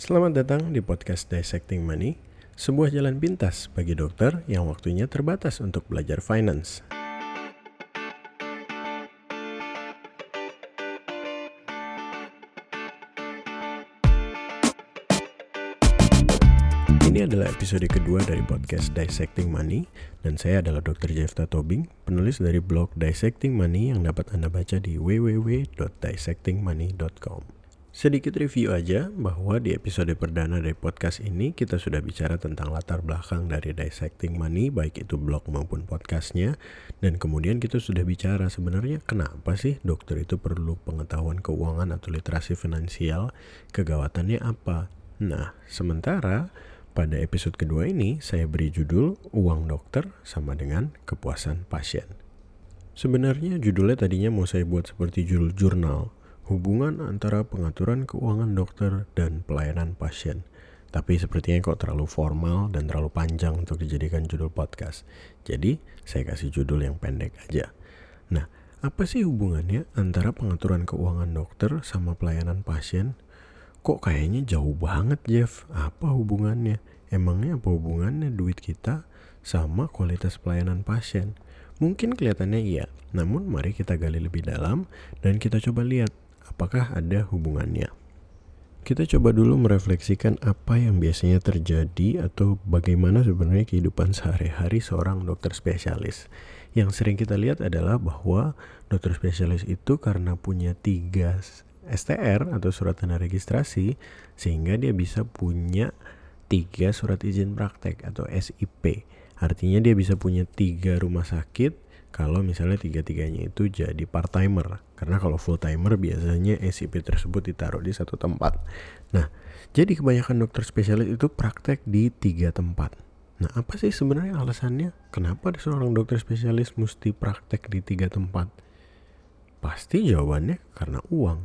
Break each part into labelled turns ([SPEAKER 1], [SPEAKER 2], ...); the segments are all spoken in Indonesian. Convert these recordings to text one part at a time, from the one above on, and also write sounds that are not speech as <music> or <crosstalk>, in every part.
[SPEAKER 1] Selamat datang di podcast Dissecting Money, sebuah jalan pintas bagi dokter yang waktunya terbatas untuk belajar finance. Ini adalah episode kedua dari podcast Dissecting Money dan saya adalah Dr. Jefta Tobing, penulis dari blog Dissecting Money yang dapat Anda baca di www.dissectingmoney.com. Sedikit review aja bahwa di episode perdana dari podcast ini kita sudah bicara tentang latar belakang dari dissecting money baik itu blog maupun podcastnya dan kemudian kita sudah bicara sebenarnya kenapa sih dokter itu perlu pengetahuan keuangan atau literasi finansial kegawatannya apa. Nah sementara pada episode kedua ini saya beri judul uang dokter sama dengan kepuasan pasien. Sebenarnya judulnya tadinya mau saya buat seperti judul jurnal hubungan antara pengaturan keuangan dokter dan pelayanan pasien. Tapi sepertinya kok terlalu formal dan terlalu panjang untuk dijadikan judul podcast. Jadi saya kasih judul yang pendek aja. Nah, apa sih hubungannya antara pengaturan keuangan dokter sama pelayanan pasien? Kok kayaknya jauh banget Jeff? Apa hubungannya? Emangnya apa hubungannya duit kita sama kualitas pelayanan pasien? Mungkin kelihatannya iya, namun mari kita gali lebih dalam dan kita coba lihat apakah ada hubungannya. Kita coba dulu merefleksikan apa yang biasanya terjadi atau bagaimana sebenarnya kehidupan sehari-hari seorang dokter spesialis. Yang sering kita lihat adalah bahwa dokter spesialis itu karena punya tiga STR atau surat tanda registrasi sehingga dia bisa punya tiga surat izin praktek atau SIP. Artinya dia bisa punya tiga rumah sakit kalau misalnya tiga-tiganya itu jadi part timer karena kalau full timer biasanya SCP tersebut ditaruh di satu tempat. Nah jadi kebanyakan dokter spesialis itu praktek di tiga tempat. Nah apa sih sebenarnya alasannya? Kenapa seorang dokter spesialis mesti praktek di tiga tempat? Pasti jawabannya karena uang.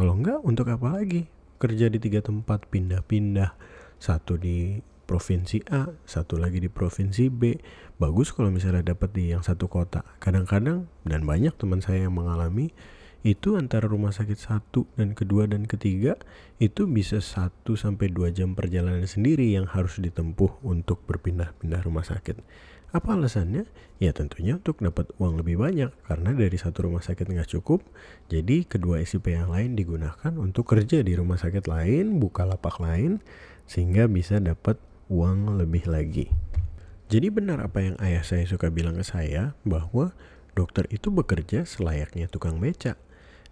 [SPEAKER 1] Kalau enggak untuk apa lagi? Kerja di tiga tempat pindah-pindah. Satu di provinsi A, satu lagi di provinsi B. Bagus kalau misalnya dapat di yang satu kota. Kadang-kadang dan banyak teman saya yang mengalami itu antara rumah sakit satu dan kedua dan ketiga itu bisa satu sampai dua jam perjalanan sendiri yang harus ditempuh untuk berpindah-pindah rumah sakit. Apa alasannya? Ya tentunya untuk dapat uang lebih banyak karena dari satu rumah sakit nggak cukup, jadi kedua SIP yang lain digunakan untuk kerja di rumah sakit lain, buka lapak lain, sehingga bisa dapat uang lebih lagi. Jadi benar apa yang ayah saya suka bilang ke saya bahwa dokter itu bekerja selayaknya tukang beca.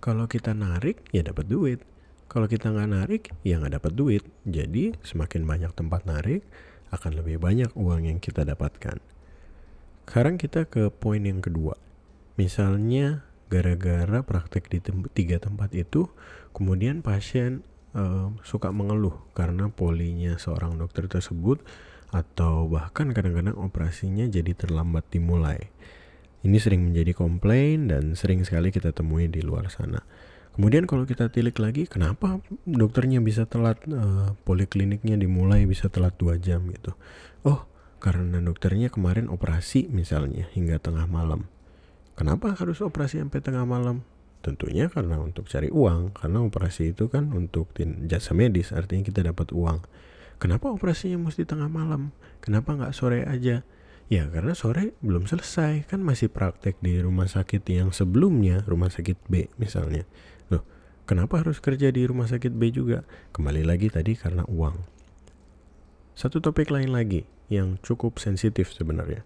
[SPEAKER 1] Kalau kita narik ya dapat duit. Kalau kita nggak narik ya nggak dapat duit. Jadi semakin banyak tempat narik akan lebih banyak uang yang kita dapatkan. Sekarang kita ke poin yang kedua. Misalnya gara-gara praktek di tiga tempat itu, kemudian pasien suka mengeluh karena polinya seorang dokter tersebut atau bahkan kadang-kadang operasinya jadi terlambat dimulai. Ini sering menjadi komplain dan sering sekali kita temui di luar sana. Kemudian kalau kita tilik lagi, kenapa dokternya bisa telat, uh, polikliniknya dimulai bisa telat dua jam gitu? Oh, karena dokternya kemarin operasi misalnya hingga tengah malam. Kenapa harus operasi sampai tengah malam? Tentunya karena untuk cari uang, karena operasi itu kan untuk jasa medis, artinya kita dapat uang. Kenapa operasinya mesti tengah malam? Kenapa nggak sore aja? Ya karena sore belum selesai, kan masih praktek di rumah sakit yang sebelumnya, rumah sakit B misalnya. Loh, kenapa harus kerja di rumah sakit B juga? Kembali lagi tadi karena uang. Satu topik lain lagi yang cukup sensitif sebenarnya.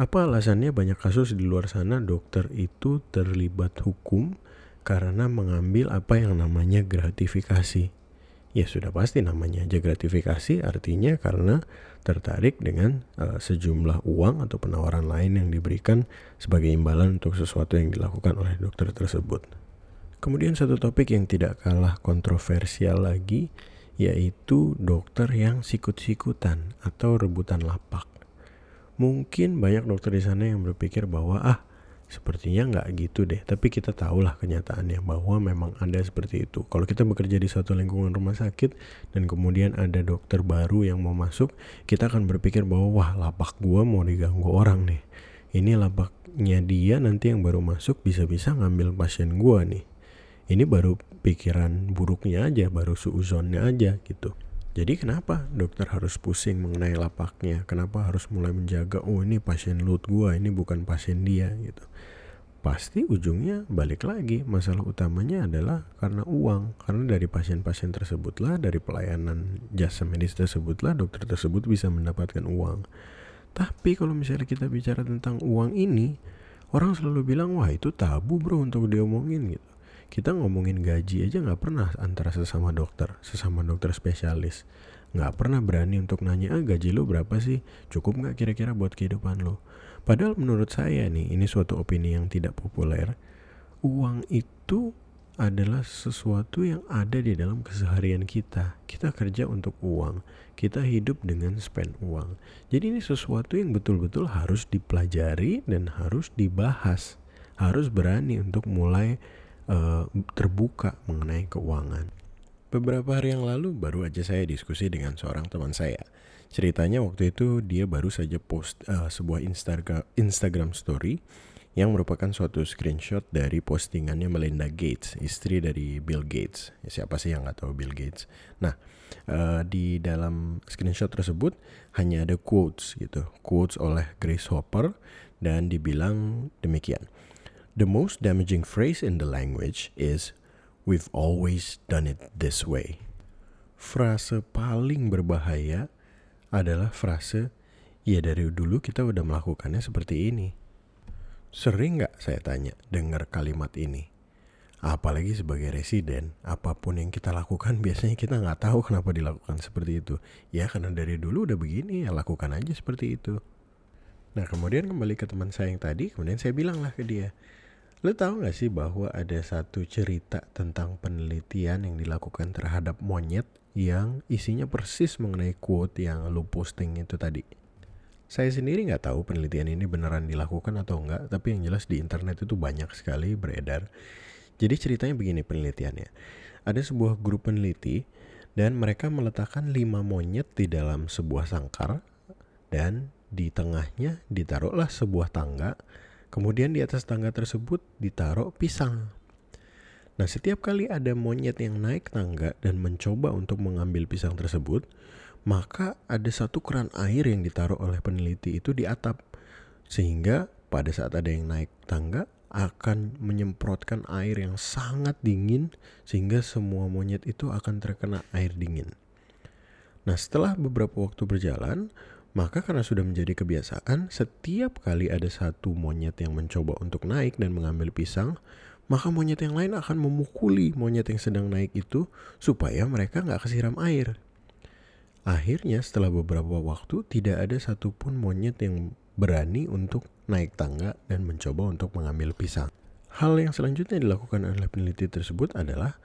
[SPEAKER 1] Apa alasannya banyak kasus di luar sana dokter itu terlibat hukum karena mengambil apa yang namanya gratifikasi. Ya sudah pasti namanya aja gratifikasi artinya karena tertarik dengan uh, sejumlah uang atau penawaran lain yang diberikan sebagai imbalan untuk sesuatu yang dilakukan oleh dokter tersebut. Kemudian satu topik yang tidak kalah kontroversial lagi yaitu dokter yang sikut-sikutan atau rebutan lapak. Mungkin banyak dokter di sana yang berpikir bahwa ah Sepertinya nggak gitu deh, tapi kita tahulah kenyataannya bahwa memang ada seperti itu. Kalau kita bekerja di suatu lingkungan rumah sakit dan kemudian ada dokter baru yang mau masuk, kita akan berpikir bahwa wah lapak gua mau diganggu orang nih. Ini lapaknya dia nanti yang baru masuk bisa-bisa ngambil pasien gua nih. Ini baru pikiran buruknya aja, baru suuzonnya aja gitu. Jadi kenapa dokter harus pusing mengenai lapaknya? Kenapa harus mulai menjaga, oh ini pasien loot gua, ini bukan pasien dia gitu. Pasti ujungnya balik lagi, masalah utamanya adalah karena uang. Karena dari pasien-pasien tersebutlah, dari pelayanan jasa medis tersebutlah dokter tersebut bisa mendapatkan uang. Tapi kalau misalnya kita bicara tentang uang ini, orang selalu bilang, wah itu tabu bro untuk diomongin gitu kita ngomongin gaji aja nggak pernah antara sesama dokter, sesama dokter spesialis. Nggak pernah berani untuk nanya, ah gaji lo berapa sih? Cukup nggak kira-kira buat kehidupan lo? Padahal menurut saya nih, ini suatu opini yang tidak populer. Uang itu adalah sesuatu yang ada di dalam keseharian kita. Kita kerja untuk uang, kita hidup dengan spend uang. Jadi ini sesuatu yang betul-betul harus dipelajari dan harus dibahas. Harus berani untuk mulai uh, terbuka mengenai keuangan. Beberapa hari yang lalu baru aja saya diskusi dengan seorang teman saya. Ceritanya waktu itu dia baru saja post uh, sebuah Instagram Instagram story yang merupakan suatu screenshot dari postingannya Melinda Gates, istri dari Bill Gates. Ya, siapa sih yang nggak tahu Bill Gates? Nah, uh, di dalam screenshot tersebut hanya ada quotes gitu, quotes oleh Grace Hopper dan dibilang demikian. The most damaging phrase in the language is We've always done it this way. Frase paling berbahaya adalah frase Ya dari dulu kita udah melakukannya seperti ini. Sering nggak saya tanya dengar kalimat ini? Apalagi sebagai residen, apa pun yang kita lakukan <laughs> biasanya kita nggak tahu kenapa dilakukan seperti itu. Ya karena dari dulu udah begini ya lakukan aja seperti itu. Nah kemudian kembali ke teman saya yang tadi, kemudian saya bilang lah ke dia, Lo tahu gak sih bahwa ada satu cerita tentang penelitian yang dilakukan terhadap monyet yang isinya persis mengenai quote yang lo posting itu tadi? Saya sendiri nggak tahu penelitian ini beneran dilakukan atau enggak, tapi yang jelas di internet itu banyak sekali beredar. Jadi ceritanya begini penelitiannya. Ada sebuah grup peneliti dan mereka meletakkan lima monyet di dalam sebuah sangkar dan di tengahnya ditaruhlah sebuah tangga Kemudian di atas tangga tersebut ditaruh pisang. Nah, setiap kali ada monyet yang naik tangga dan mencoba untuk mengambil pisang tersebut, maka ada satu keran air yang ditaruh oleh peneliti itu di atap. Sehingga pada saat ada yang naik tangga akan menyemprotkan air yang sangat dingin sehingga semua monyet itu akan terkena air dingin. Nah, setelah beberapa waktu berjalan, maka karena sudah menjadi kebiasaan, setiap kali ada satu monyet yang mencoba untuk naik dan mengambil pisang, maka monyet yang lain akan memukuli monyet yang sedang naik itu supaya mereka nggak kesiram air. Akhirnya setelah beberapa waktu tidak ada satupun monyet yang berani untuk naik tangga dan mencoba untuk mengambil pisang. Hal yang selanjutnya dilakukan oleh peneliti tersebut adalah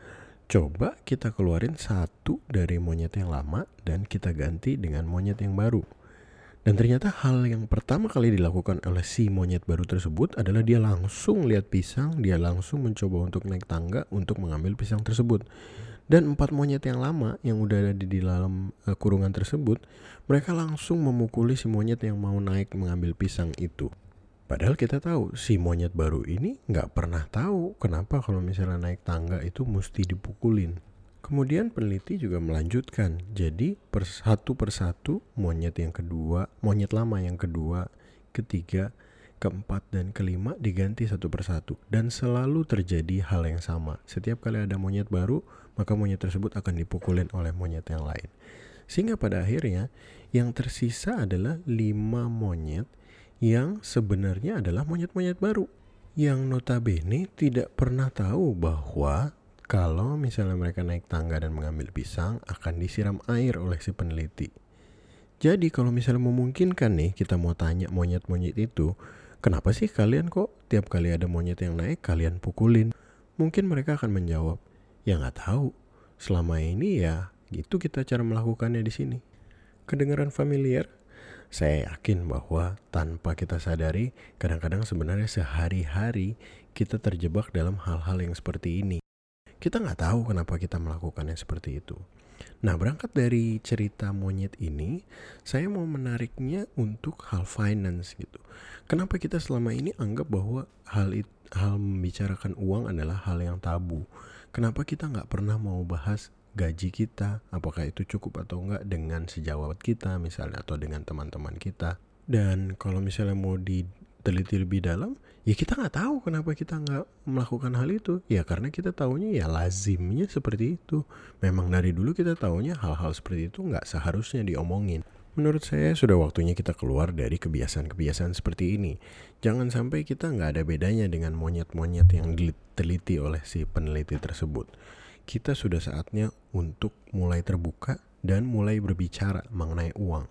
[SPEAKER 1] coba kita keluarin satu dari monyet yang lama dan kita ganti dengan monyet yang baru. Dan ternyata hal yang pertama kali dilakukan oleh si monyet baru tersebut adalah dia langsung lihat pisang, dia langsung mencoba untuk naik tangga untuk mengambil pisang tersebut. Dan empat monyet yang lama yang udah ada di dalam uh, kurungan tersebut, mereka langsung memukuli si monyet yang mau naik mengambil pisang itu. Padahal kita tahu si monyet baru ini nggak pernah tahu kenapa kalau misalnya naik tangga itu mesti dipukulin. Kemudian peneliti juga melanjutkan, jadi per satu persatu monyet yang kedua, monyet lama yang kedua, ketiga, keempat, dan kelima diganti satu persatu. Dan selalu terjadi hal yang sama. Setiap kali ada monyet baru, maka monyet tersebut akan dipukulin oleh monyet yang lain. Sehingga pada akhirnya yang tersisa adalah lima monyet yang sebenarnya adalah monyet-monyet baru. Yang notabene tidak pernah tahu bahwa kalau misalnya mereka naik tangga dan mengambil pisang akan disiram air oleh si peneliti. Jadi kalau misalnya memungkinkan nih kita mau tanya monyet-monyet itu, kenapa sih kalian kok tiap kali ada monyet yang naik kalian pukulin? Mungkin mereka akan menjawab, ya nggak tahu. Selama ini ya gitu kita cara melakukannya di sini. Kedengaran familiar? Saya yakin bahwa tanpa kita sadari, kadang-kadang sebenarnya sehari-hari kita terjebak dalam hal-hal yang seperti ini. Kita nggak tahu kenapa kita melakukannya seperti itu. Nah, berangkat dari cerita monyet ini, saya mau menariknya untuk hal finance gitu. Kenapa kita selama ini anggap bahwa hal it, hal membicarakan uang adalah hal yang tabu? kenapa kita nggak pernah mau bahas gaji kita, apakah itu cukup atau enggak dengan sejawat kita misalnya atau dengan teman-teman kita. Dan kalau misalnya mau diteliti lebih dalam, ya kita nggak tahu kenapa kita nggak melakukan hal itu. Ya karena kita tahunya ya lazimnya seperti itu. Memang dari dulu kita tahunya hal-hal seperti itu nggak seharusnya diomongin. Menurut saya sudah waktunya kita keluar dari kebiasaan-kebiasaan seperti ini. Jangan sampai kita nggak ada bedanya dengan monyet-monyet yang diteliti oleh si peneliti tersebut kita sudah saatnya untuk mulai terbuka dan mulai berbicara mengenai uang.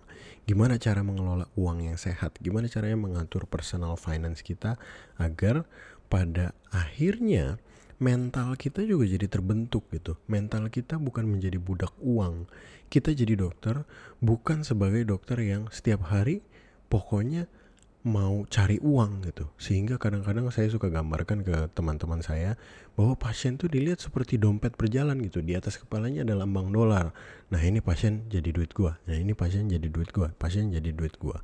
[SPEAKER 1] Gimana cara mengelola uang yang sehat? Gimana caranya mengatur personal finance kita agar pada akhirnya mental kita juga jadi terbentuk gitu. Mental kita bukan menjadi budak uang. Kita jadi dokter bukan sebagai dokter yang setiap hari pokoknya mau cari uang gitu. Sehingga kadang-kadang saya suka gambarkan ke teman-teman saya bahwa pasien tuh dilihat seperti dompet berjalan gitu. Di atas kepalanya ada lambang dolar. Nah ini pasien jadi duit gua. Nah ini pasien jadi duit gua. Pasien jadi duit gua.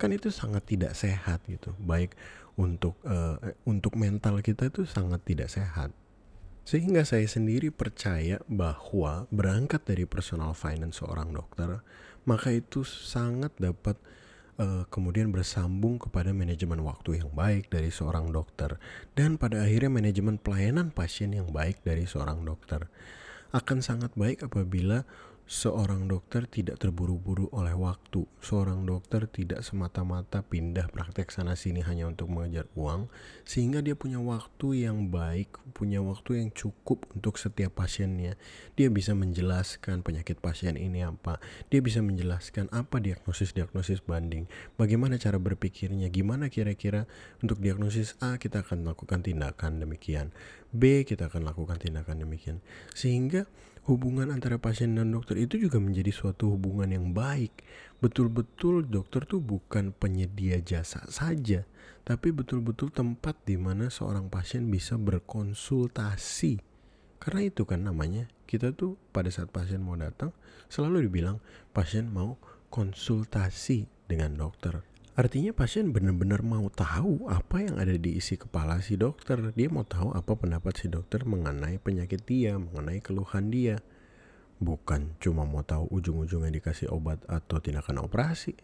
[SPEAKER 1] Kan itu sangat tidak sehat gitu. Baik untuk uh, untuk mental kita itu sangat tidak sehat. Sehingga saya sendiri percaya bahwa berangkat dari personal finance seorang dokter maka itu sangat dapat uh, kemudian bersambung kepada manajemen waktu yang baik dari seorang dokter. Dan pada akhirnya manajemen pelayanan pasien yang baik dari seorang dokter. Akan sangat baik apabila Seorang dokter tidak terburu-buru oleh waktu. Seorang dokter tidak semata-mata pindah praktek sana sini hanya untuk mengejar uang, sehingga dia punya waktu yang baik, punya waktu yang cukup untuk setiap pasiennya. Dia bisa menjelaskan penyakit pasien ini apa, dia bisa menjelaskan apa diagnosis-diagnosis banding, bagaimana cara berpikirnya, gimana kira-kira untuk diagnosis A kita akan lakukan tindakan demikian, B kita akan lakukan tindakan demikian, sehingga hubungan antara pasien dan dokter itu juga menjadi suatu hubungan yang baik. Betul-betul dokter tuh bukan penyedia jasa saja, tapi betul-betul tempat di mana seorang pasien bisa berkonsultasi. Karena itu kan namanya, kita tuh pada saat pasien mau datang selalu dibilang pasien mau konsultasi dengan dokter. Artinya pasien benar-benar mau tahu apa yang ada di isi kepala si dokter. Dia mau tahu apa pendapat si dokter mengenai penyakit dia, mengenai keluhan dia. Bukan cuma mau tahu ujung-ujungnya dikasih obat atau tindakan operasi.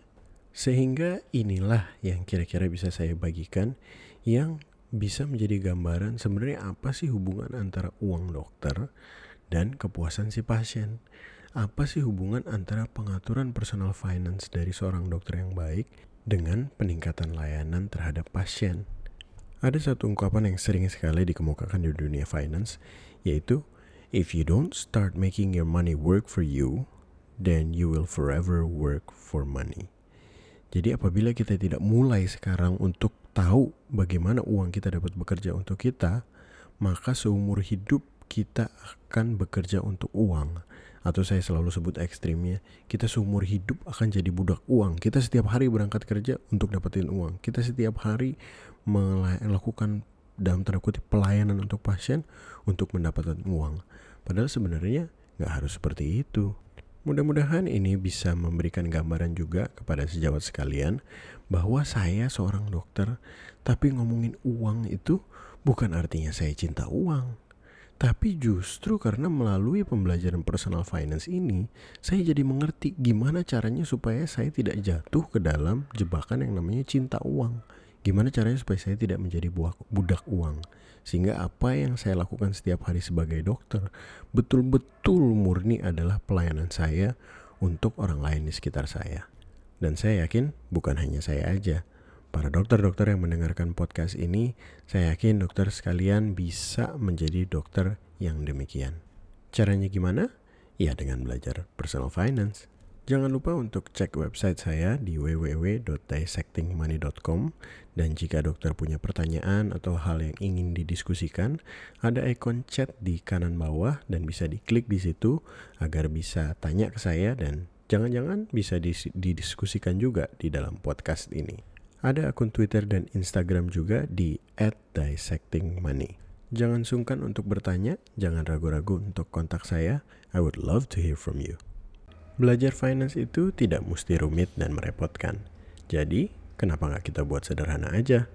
[SPEAKER 1] Sehingga inilah yang kira-kira bisa saya bagikan yang bisa menjadi gambaran sebenarnya apa sih hubungan antara uang dokter dan kepuasan si pasien. Apa sih hubungan antara pengaturan personal finance dari seorang dokter yang baik dengan peningkatan layanan terhadap pasien. Ada satu ungkapan yang sering sekali dikemukakan di dunia finance, yaitu If you don't start making your money work for you, then you will forever work for money. Jadi apabila kita tidak mulai sekarang untuk tahu bagaimana uang kita dapat bekerja untuk kita, maka seumur hidup kita akan bekerja untuk uang atau saya selalu sebut ekstrimnya, kita seumur hidup akan jadi budak uang. Kita setiap hari berangkat kerja untuk dapetin uang. Kita setiap hari melakukan dalam tanda kutip pelayanan untuk pasien untuk mendapatkan uang. Padahal sebenarnya nggak harus seperti itu. Mudah-mudahan ini bisa memberikan gambaran juga kepada sejawat sekalian bahwa saya seorang dokter, tapi ngomongin uang itu bukan artinya saya cinta uang. Tapi justru karena melalui pembelajaran personal finance ini, saya jadi mengerti gimana caranya supaya saya tidak jatuh ke dalam jebakan yang namanya cinta uang. Gimana caranya supaya saya tidak menjadi budak uang. Sehingga apa yang saya lakukan setiap hari sebagai dokter betul-betul murni adalah pelayanan saya untuk orang lain di sekitar saya. Dan saya yakin bukan hanya saya aja, para dokter-dokter yang mendengarkan podcast ini, saya yakin dokter sekalian bisa menjadi dokter yang demikian. Caranya gimana? Ya dengan belajar personal finance. Jangan lupa untuk cek website saya di www.dissectingmoney.com dan jika dokter punya pertanyaan atau hal yang ingin didiskusikan, ada ikon chat di kanan bawah dan bisa diklik di situ agar bisa tanya ke saya dan jangan-jangan bisa didiskusikan juga di dalam podcast ini. Ada akun Twitter dan Instagram juga di @dissectingmoney. Jangan sungkan untuk bertanya, jangan ragu-ragu untuk kontak saya. I would love to hear from you. Belajar finance itu tidak mesti rumit dan merepotkan. Jadi, kenapa nggak kita buat sederhana aja?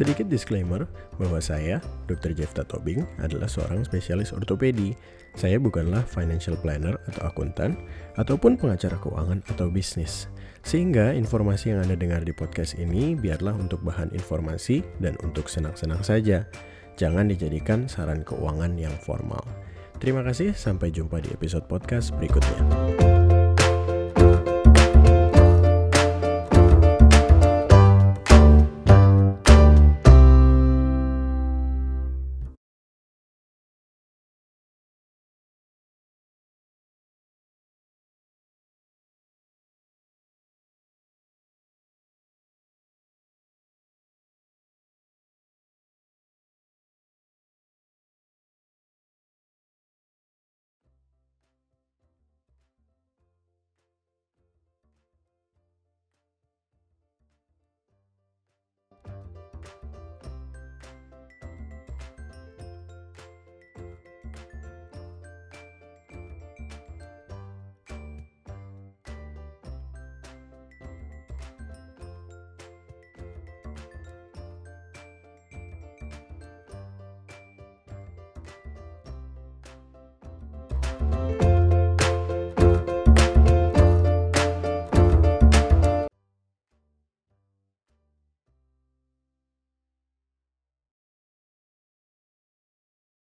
[SPEAKER 1] Sedikit disclaimer bahwa saya, Dr. Jefta Tobing, adalah seorang spesialis ortopedi. Saya bukanlah financial planner atau akuntan, ataupun pengacara keuangan atau bisnis. Sehingga informasi yang Anda dengar di podcast ini biarlah untuk bahan informasi dan untuk senang-senang saja. Jangan dijadikan saran keuangan yang formal. Terima kasih, sampai jumpa di episode podcast berikutnya.